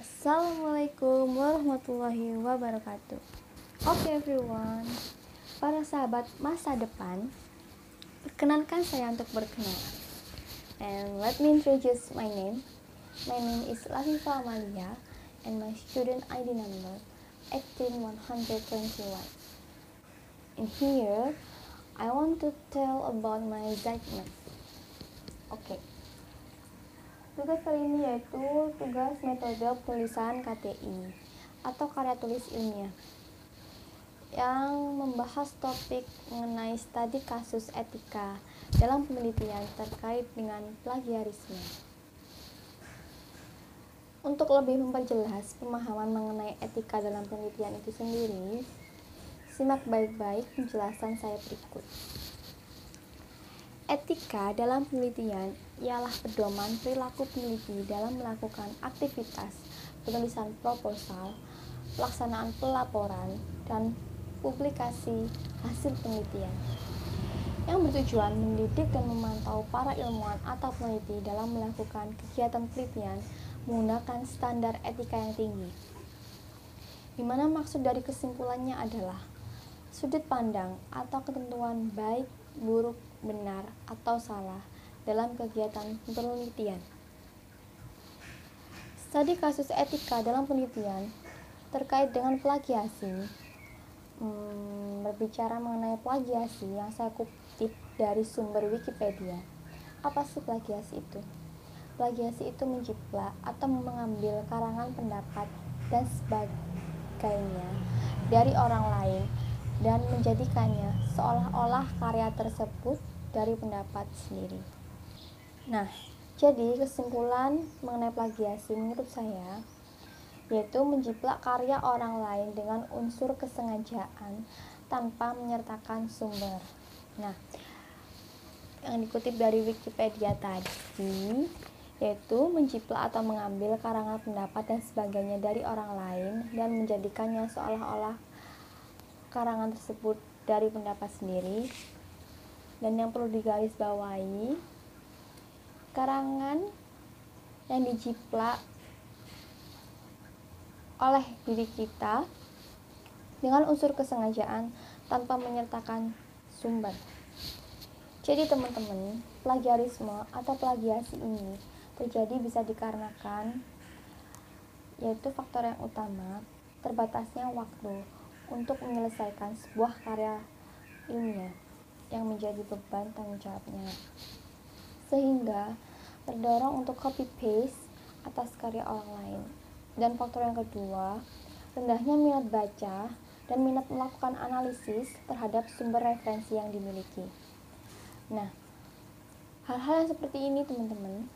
Assalamualaikum warahmatullahi wabarakatuh. Oke okay, everyone, para sahabat masa depan, perkenankan saya untuk berkenalan. And let me introduce my name. My name is Lafifa Amalia, and my student ID number 18121. In here, I want to tell about my assignment. Okay. Tugas kali ini yaitu tugas metode penulisan KTI atau karya tulis ilmiah yang membahas topik mengenai studi kasus etika dalam penelitian terkait dengan plagiarisme. Untuk lebih memperjelas pemahaman mengenai etika dalam penelitian itu sendiri, simak baik-baik penjelasan saya berikut. Etika dalam penelitian ialah pedoman perilaku peneliti dalam melakukan aktivitas penulisan proposal, pelaksanaan pelaporan, dan publikasi hasil penelitian yang bertujuan mendidik dan memantau para ilmuwan atau peneliti dalam melakukan kegiatan penelitian menggunakan standar etika yang tinggi. Di mana maksud dari kesimpulannya adalah sudut pandang atau ketentuan baik, buruk, benar, atau salah dalam kegiatan penelitian. Studi kasus etika dalam penelitian terkait dengan plagiasi hmm, berbicara mengenai plagiasi yang saya kutip dari sumber Wikipedia. Apa sih plagiasi itu? Plagiasi itu menjiplak atau mengambil karangan pendapat dan sebagainya dari orang lain dan menjadikannya seolah-olah karya tersebut dari pendapat sendiri. Nah, jadi kesimpulan mengenai plagiasi menurut saya yaitu menjiplak karya orang lain dengan unsur kesengajaan tanpa menyertakan sumber. Nah, yang dikutip dari Wikipedia tadi yaitu menjiplak atau mengambil karangan pendapat dan sebagainya dari orang lain dan menjadikannya seolah-olah karangan tersebut dari pendapat sendiri dan yang perlu digarisbawahi karangan yang dijiplak oleh diri kita dengan unsur kesengajaan tanpa menyertakan sumber. Jadi teman-teman, plagiarisme atau plagiasi ini terjadi bisa dikarenakan yaitu faktor yang utama terbatasnya waktu untuk menyelesaikan sebuah karya ilmiah yang menjadi beban tanggung jawabnya. Sehingga terdorong untuk copy paste atas karya orang lain dan faktor yang kedua, rendahnya minat baca dan minat melakukan analisis terhadap sumber referensi yang dimiliki. Nah, hal-hal yang seperti ini teman-teman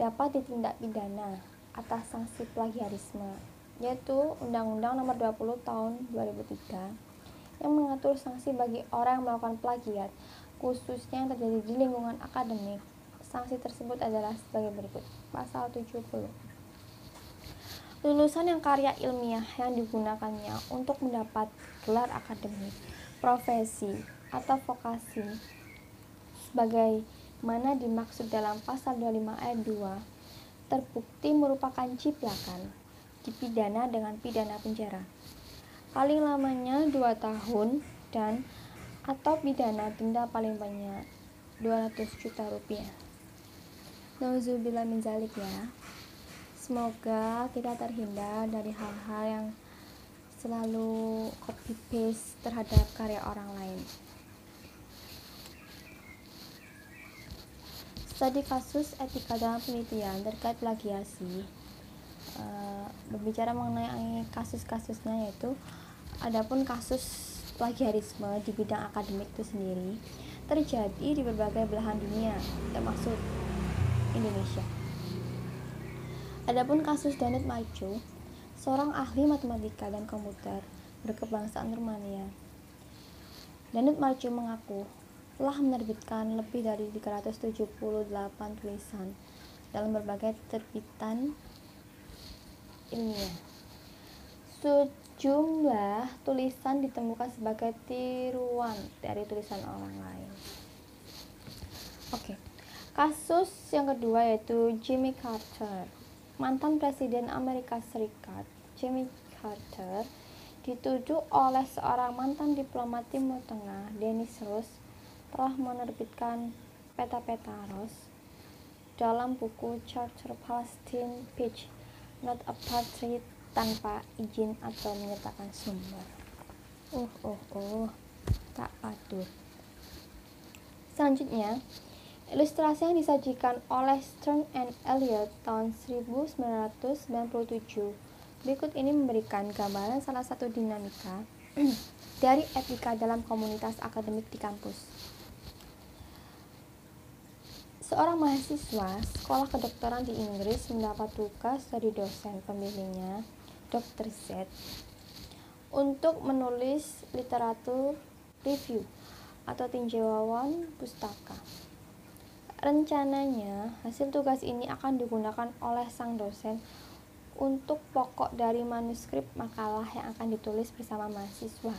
dapat ditindak pidana atas sanksi plagiarisme, yaitu Undang-Undang Nomor 20 Tahun 2003 yang mengatur sanksi bagi orang yang melakukan plagiat, khususnya yang terjadi di lingkungan akademik. Sanksi tersebut adalah sebagai berikut. Pasal 70 lulusan yang karya ilmiah yang digunakannya untuk mendapat gelar akademik, profesi, atau vokasi sebagai mana dimaksud dalam pasal 25 ayat 2 terbukti merupakan ciplakan dipidana dengan pidana penjara paling lamanya 2 tahun dan atau pidana denda paling banyak 200 juta rupiah. Nauzubillah min zalik ya. Semoga kita terhindar dari hal-hal yang selalu copy paste terhadap karya orang lain. Studi kasus etika dalam penelitian terkait plagiasi uh, berbicara mengenai kasus-kasusnya yaitu adapun kasus plagiarisme di bidang akademik itu sendiri terjadi di berbagai belahan dunia termasuk Indonesia. Adapun kasus Danet Maicu, seorang ahli matematika dan komputer berkebangsaan Rumania. Danet Maicu mengaku telah menerbitkan lebih dari 378 tulisan dalam berbagai terbitan ilmiah. Sejumlah tulisan ditemukan sebagai tiruan dari tulisan orang lain. Oke. Kasus yang kedua yaitu Jimmy Carter mantan Presiden Amerika Serikat, Jimmy Carter, dituduh oleh seorang mantan diplomat Timur Tengah, Dennis Ross, telah menerbitkan peta-peta Ross dalam buku Charter Palestine Page Not Apartheid tanpa izin atau menyertakan sumber. Uh, uh, uh, tak patut. Selanjutnya, ilustrasi yang disajikan oleh Stern and Elliot tahun 1997 berikut ini memberikan gambaran salah satu dinamika dari etika dalam komunitas akademik di kampus. Seorang mahasiswa sekolah kedokteran di Inggris mendapat tugas dari dosen pembimbingnya, Dr. Z, untuk menulis literatur review atau tinjauan pustaka. Rencananya, hasil tugas ini akan digunakan oleh sang dosen untuk pokok dari manuskrip makalah yang akan ditulis bersama mahasiswa.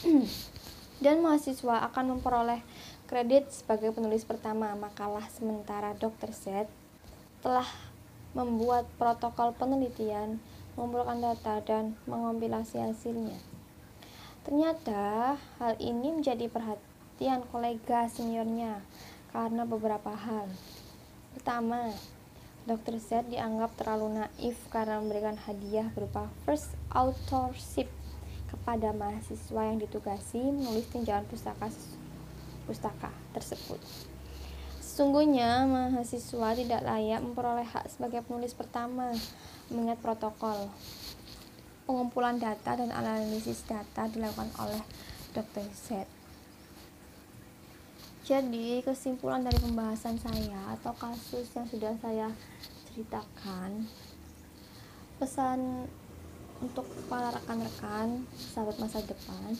Dan mahasiswa akan memperoleh kredit sebagai penulis pertama makalah sementara Dr. Z telah membuat protokol penelitian, mengumpulkan data, dan mengompilasi hasilnya. Ternyata hal ini menjadi perhatian kolega seniornya karena beberapa hal. Pertama, Dr. Z dianggap terlalu naif karena memberikan hadiah berupa first authorship kepada mahasiswa yang ditugasi menulis tinjauan pustaka pustaka tersebut. Sesungguhnya mahasiswa tidak layak memperoleh hak sebagai penulis pertama mengingat protokol pengumpulan data dan analisis data dilakukan oleh Dr. Z. Jadi, kesimpulan dari pembahasan saya atau kasus yang sudah saya ceritakan, pesan untuk para rekan-rekan sahabat masa depan,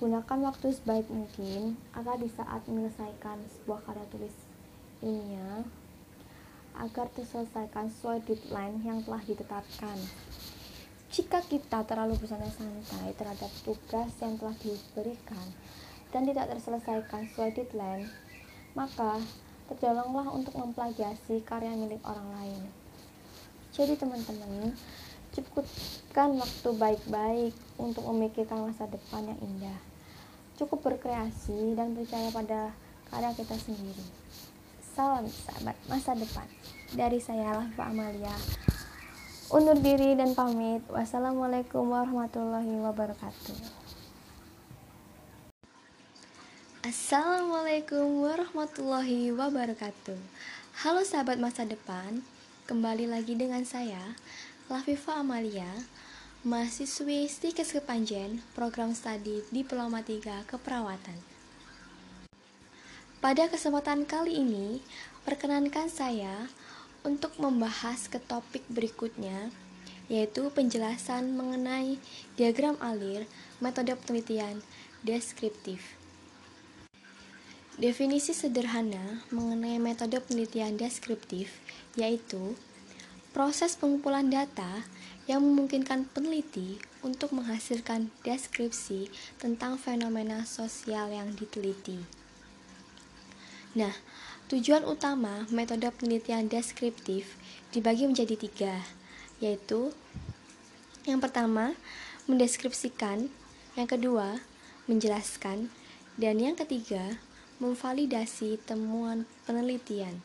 gunakan waktu sebaik mungkin agar di saat menyelesaikan sebuah karya tulis ilmiah agar terselesaikan sesuai deadline yang telah ditetapkan. Jika kita terlalu bersantai-santai terhadap tugas yang telah diberikan dan tidak terselesaikan sesuai deadline, maka terdolonglah untuk memplagiasi karya milik orang lain. Jadi teman-teman, cukupkan waktu baik-baik untuk memikirkan masa depan yang indah. Cukup berkreasi dan percaya pada karya kita sendiri. Salam sahabat masa depan. Dari saya Lafa Amalia undur diri dan pamit. Wassalamualaikum warahmatullahi wabarakatuh. Assalamualaikum warahmatullahi wabarakatuh. Halo sahabat masa depan, kembali lagi dengan saya, Lafifa Amalia, mahasiswi Stikes Kepanjen, program studi Diploma 3 Keperawatan. Pada kesempatan kali ini, perkenankan saya untuk membahas ke topik berikutnya, yaitu penjelasan mengenai diagram alir metode penelitian deskriptif. Definisi sederhana mengenai metode penelitian deskriptif yaitu proses pengumpulan data yang memungkinkan peneliti untuk menghasilkan deskripsi tentang fenomena sosial yang diteliti. Nah, Tujuan utama metode penelitian deskriptif dibagi menjadi tiga, yaitu yang pertama, mendeskripsikan, yang kedua, menjelaskan, dan yang ketiga, memvalidasi temuan penelitian.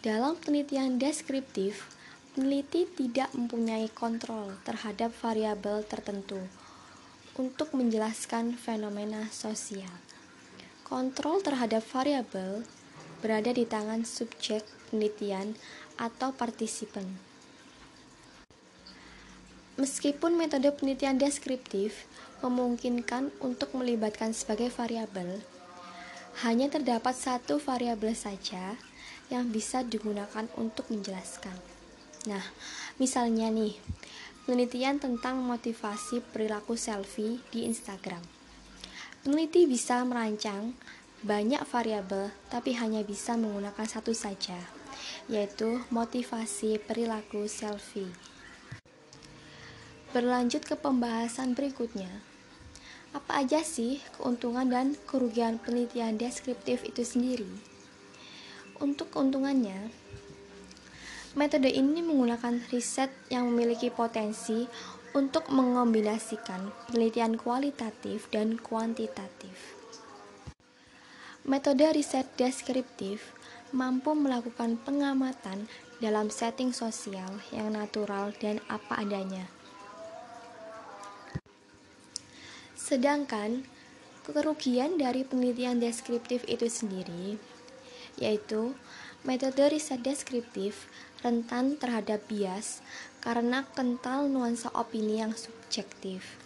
Dalam penelitian deskriptif, peneliti tidak mempunyai kontrol terhadap variabel tertentu untuk menjelaskan fenomena sosial. Kontrol terhadap variabel berada di tangan subjek penelitian atau partisipan. Meskipun metode penelitian deskriptif memungkinkan untuk melibatkan sebagai variabel, hanya terdapat satu variabel saja yang bisa digunakan untuk menjelaskan. Nah, misalnya nih, penelitian tentang motivasi perilaku selfie di Instagram. Peneliti bisa merancang banyak variabel, tapi hanya bisa menggunakan satu saja, yaitu motivasi perilaku selfie. Berlanjut ke pembahasan berikutnya, apa aja sih keuntungan dan kerugian penelitian deskriptif itu sendiri? Untuk keuntungannya, metode ini menggunakan riset yang memiliki potensi untuk mengombinasikan penelitian kualitatif dan kuantitatif. Metode riset deskriptif mampu melakukan pengamatan dalam setting sosial yang natural dan apa adanya. Sedangkan kerugian dari penelitian deskriptif itu sendiri yaitu metode riset deskriptif rentan terhadap bias karena kental nuansa opini yang subjektif.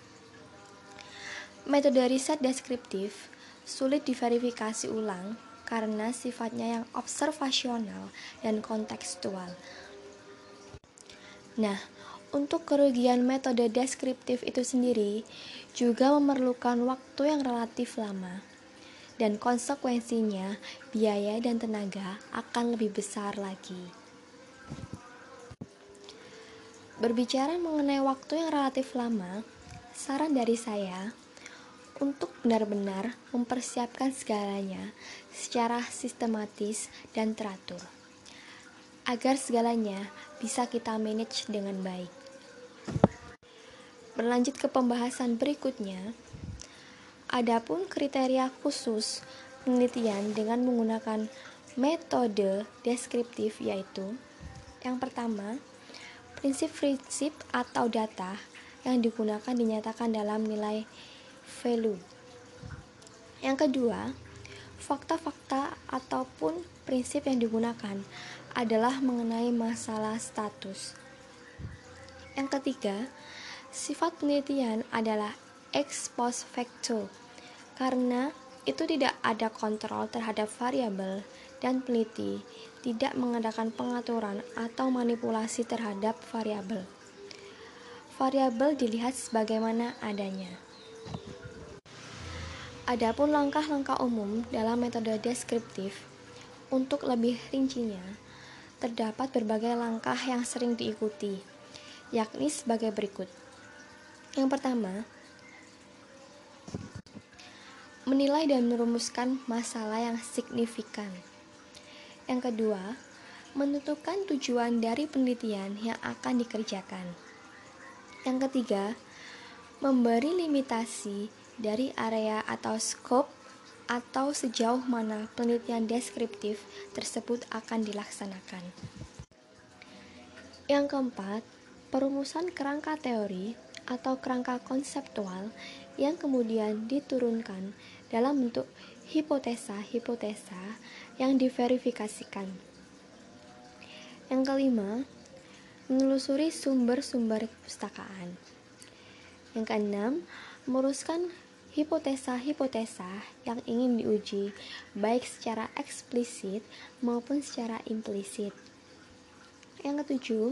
Metode riset deskriptif sulit diverifikasi ulang karena sifatnya yang observasional dan kontekstual. Nah, untuk kerugian metode deskriptif itu sendiri juga memerlukan waktu yang relatif lama dan konsekuensinya biaya dan tenaga akan lebih besar lagi. Berbicara mengenai waktu yang relatif lama, saran dari saya untuk benar-benar mempersiapkan segalanya secara sistematis dan teratur, agar segalanya bisa kita manage dengan baik. Berlanjut ke pembahasan berikutnya, adapun kriteria khusus penelitian dengan menggunakan metode deskriptif yaitu yang pertama, prinsip-prinsip atau data yang digunakan dinyatakan dalam nilai value. Yang kedua, fakta-fakta ataupun prinsip yang digunakan adalah mengenai masalah status. Yang ketiga, sifat penelitian adalah ex post facto karena itu tidak ada kontrol terhadap variabel dan peneliti tidak mengadakan pengaturan atau manipulasi terhadap variabel. Variabel dilihat sebagaimana adanya. Adapun langkah-langkah umum dalam metode deskriptif, untuk lebih rincinya, terdapat berbagai langkah yang sering diikuti, yakni sebagai berikut. Yang pertama, menilai dan merumuskan masalah yang signifikan. Yang kedua, menentukan tujuan dari penelitian yang akan dikerjakan. Yang ketiga, memberi limitasi dari area atau scope atau sejauh mana penelitian deskriptif tersebut akan dilaksanakan. Yang keempat, perumusan kerangka teori atau kerangka konseptual yang kemudian diturunkan dalam bentuk hipotesa-hipotesa yang diverifikasikan. Yang kelima, menelusuri sumber-sumber perpustakaan. Yang keenam, meruskan hipotesa-hipotesa yang ingin diuji, baik secara eksplisit maupun secara implisit. Yang ketujuh,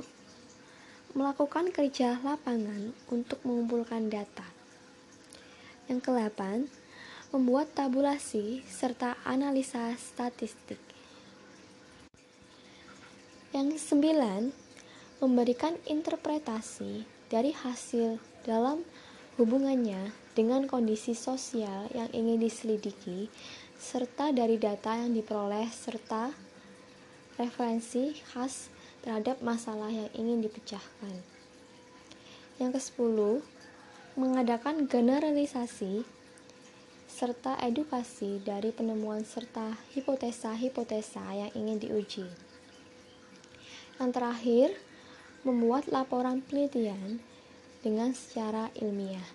melakukan kerja lapangan untuk mengumpulkan data. Yang kedelapan, membuat tabulasi serta analisa statistik. Yang sembilan, memberikan interpretasi dari hasil dalam hubungannya dengan kondisi sosial yang ingin diselidiki, serta dari data yang diperoleh, serta referensi khas terhadap masalah yang ingin dipecahkan. Yang ke-10, mengadakan generalisasi serta edukasi dari penemuan serta hipotesa-hipotesa yang ingin diuji. Yang terakhir, membuat laporan penelitian dengan secara ilmiah.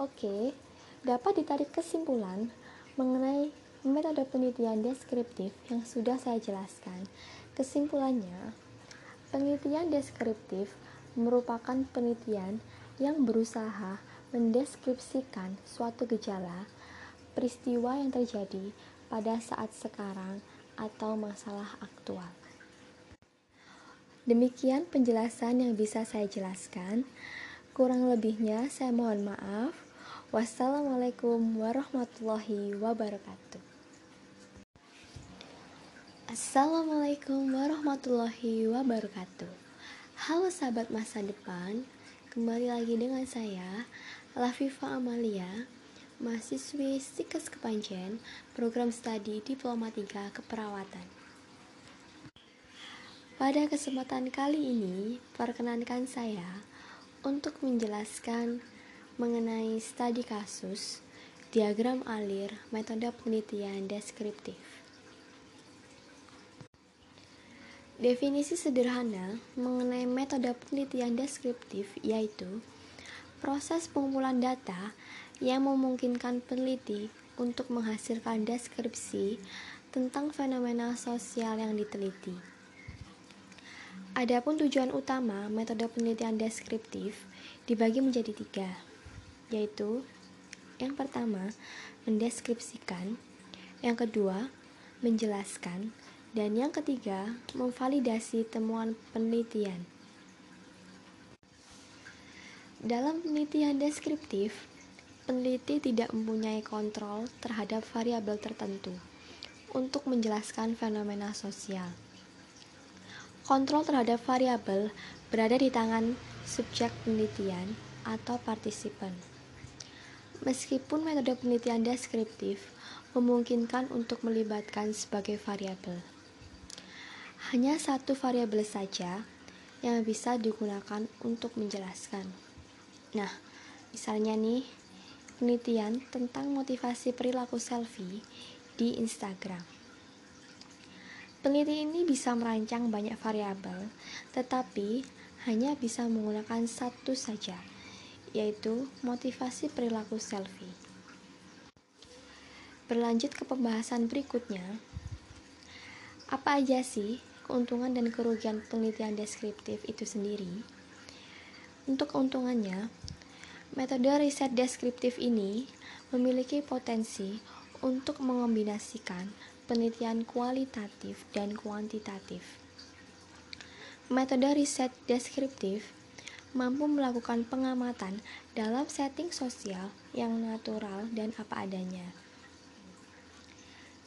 Oke, dapat ditarik kesimpulan mengenai metode penelitian deskriptif yang sudah saya jelaskan. Kesimpulannya, penelitian deskriptif merupakan penelitian yang berusaha mendeskripsikan suatu gejala, peristiwa yang terjadi pada saat sekarang atau masalah aktual. Demikian penjelasan yang bisa saya jelaskan. Kurang lebihnya saya mohon maaf. Wassalamualaikum warahmatullahi wabarakatuh. Assalamualaikum warahmatullahi wabarakatuh. Halo sahabat masa depan, kembali lagi dengan saya, Lafifa Amalia, mahasiswi Sikes Kepanjen, program studi Diploma 3 Keperawatan. Pada kesempatan kali ini, perkenankan saya untuk menjelaskan mengenai studi kasus, diagram alir, metode penelitian deskriptif. Definisi sederhana mengenai metode penelitian deskriptif yaitu proses pengumpulan data yang memungkinkan peneliti untuk menghasilkan deskripsi tentang fenomena sosial yang diteliti. Adapun tujuan utama metode penelitian deskriptif dibagi menjadi tiga, yaitu yang pertama mendeskripsikan, yang kedua menjelaskan, dan yang ketiga, memvalidasi temuan penelitian. Dalam penelitian deskriptif, peneliti tidak mempunyai kontrol terhadap variabel tertentu untuk menjelaskan fenomena sosial. Kontrol terhadap variabel berada di tangan subjek penelitian atau partisipan. Meskipun metode penelitian deskriptif memungkinkan untuk melibatkan sebagai variabel hanya satu variabel saja yang bisa digunakan untuk menjelaskan. Nah, misalnya nih, penelitian tentang motivasi perilaku selfie di Instagram. Peneliti ini bisa merancang banyak variabel, tetapi hanya bisa menggunakan satu saja, yaitu motivasi perilaku selfie. Berlanjut ke pembahasan berikutnya, apa aja sih keuntungan dan kerugian penelitian deskriptif itu sendiri. Untuk keuntungannya, metode riset deskriptif ini memiliki potensi untuk mengombinasikan penelitian kualitatif dan kuantitatif. Metode riset deskriptif mampu melakukan pengamatan dalam setting sosial yang natural dan apa adanya.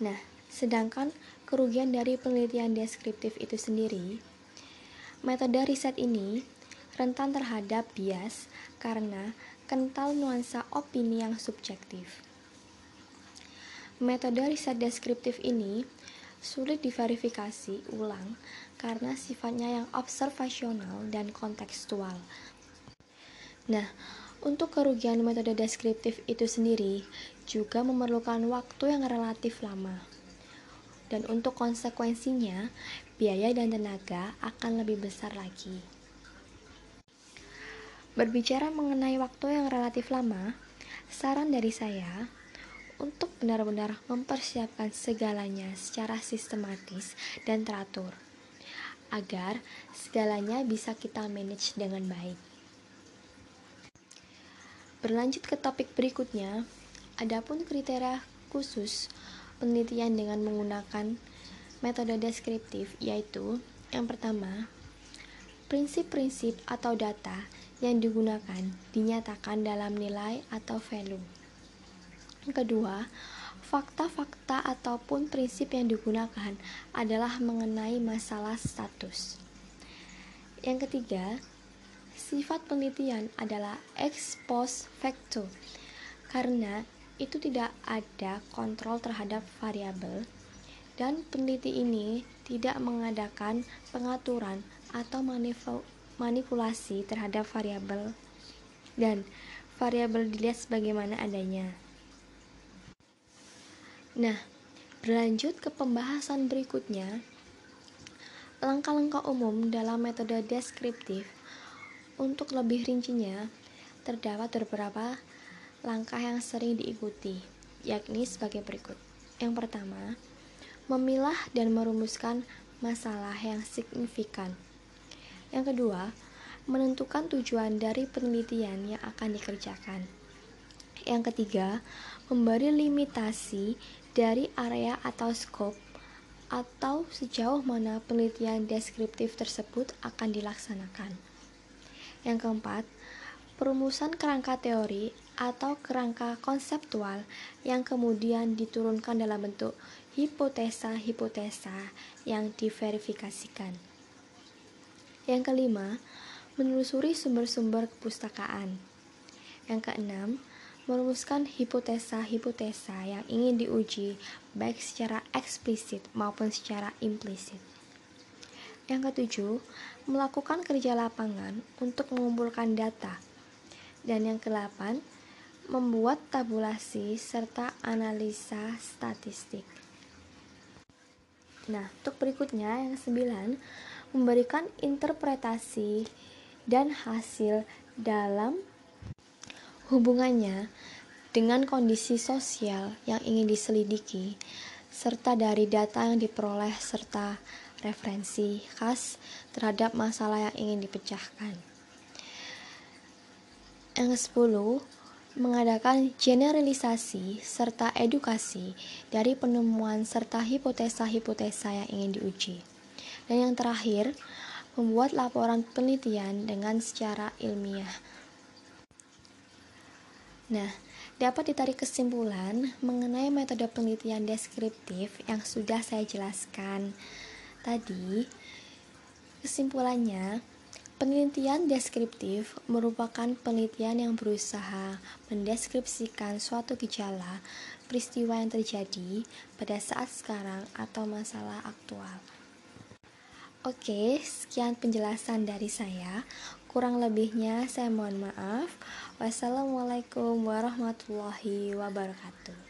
Nah, sedangkan kerugian dari penelitian deskriptif itu sendiri, metode riset ini rentan terhadap bias karena kental nuansa opini yang subjektif. Metode riset deskriptif ini sulit diverifikasi ulang karena sifatnya yang observasional dan kontekstual. Nah, untuk kerugian metode deskriptif itu sendiri juga memerlukan waktu yang relatif lama dan untuk konsekuensinya, biaya dan tenaga akan lebih besar lagi. Berbicara mengenai waktu yang relatif lama, saran dari saya untuk benar-benar mempersiapkan segalanya secara sistematis dan teratur, agar segalanya bisa kita manage dengan baik. Berlanjut ke topik berikutnya, adapun kriteria khusus penelitian dengan menggunakan metode deskriptif yaitu yang pertama, prinsip-prinsip atau data yang digunakan dinyatakan dalam nilai atau value. Kedua, fakta-fakta ataupun prinsip yang digunakan adalah mengenai masalah status. Yang ketiga, sifat penelitian adalah ex post facto karena itu tidak ada kontrol terhadap variabel dan peneliti ini tidak mengadakan pengaturan atau manipulasi terhadap variabel dan variabel dilihat sebagaimana adanya. Nah, berlanjut ke pembahasan berikutnya, langkah-langkah umum dalam metode deskriptif untuk lebih rincinya terdapat beberapa langkah yang sering diikuti, yakni sebagai berikut. Yang pertama, memilah dan merumuskan masalah yang signifikan. Yang kedua, menentukan tujuan dari penelitian yang akan dikerjakan. Yang ketiga, memberi limitasi dari area atau skop atau sejauh mana penelitian deskriptif tersebut akan dilaksanakan. Yang keempat, perumusan kerangka teori atau kerangka konseptual yang kemudian diturunkan dalam bentuk hipotesa-hipotesa yang diverifikasikan. Yang kelima, menelusuri sumber-sumber kepustakaan. Yang keenam, merumuskan hipotesa-hipotesa yang ingin diuji baik secara eksplisit maupun secara implisit. Yang ketujuh, melakukan kerja lapangan untuk mengumpulkan data. Dan yang kedelapan, membuat tabulasi serta analisa statistik. Nah, untuk berikutnya yang sembilan, memberikan interpretasi dan hasil dalam hubungannya dengan kondisi sosial yang ingin diselidiki, serta dari data yang diperoleh serta referensi khas terhadap masalah yang ingin dipecahkan. Yang ke-10, mengadakan generalisasi serta edukasi dari penemuan serta hipotesa-hipotesa yang ingin diuji. Dan yang terakhir, membuat laporan penelitian dengan secara ilmiah. Nah, dapat ditarik kesimpulan mengenai metode penelitian deskriptif yang sudah saya jelaskan tadi. Kesimpulannya, Penelitian deskriptif merupakan penelitian yang berusaha mendeskripsikan suatu gejala, peristiwa yang terjadi pada saat sekarang atau masalah aktual. Oke, sekian penjelasan dari saya. Kurang lebihnya saya mohon maaf. Wassalamualaikum warahmatullahi wabarakatuh.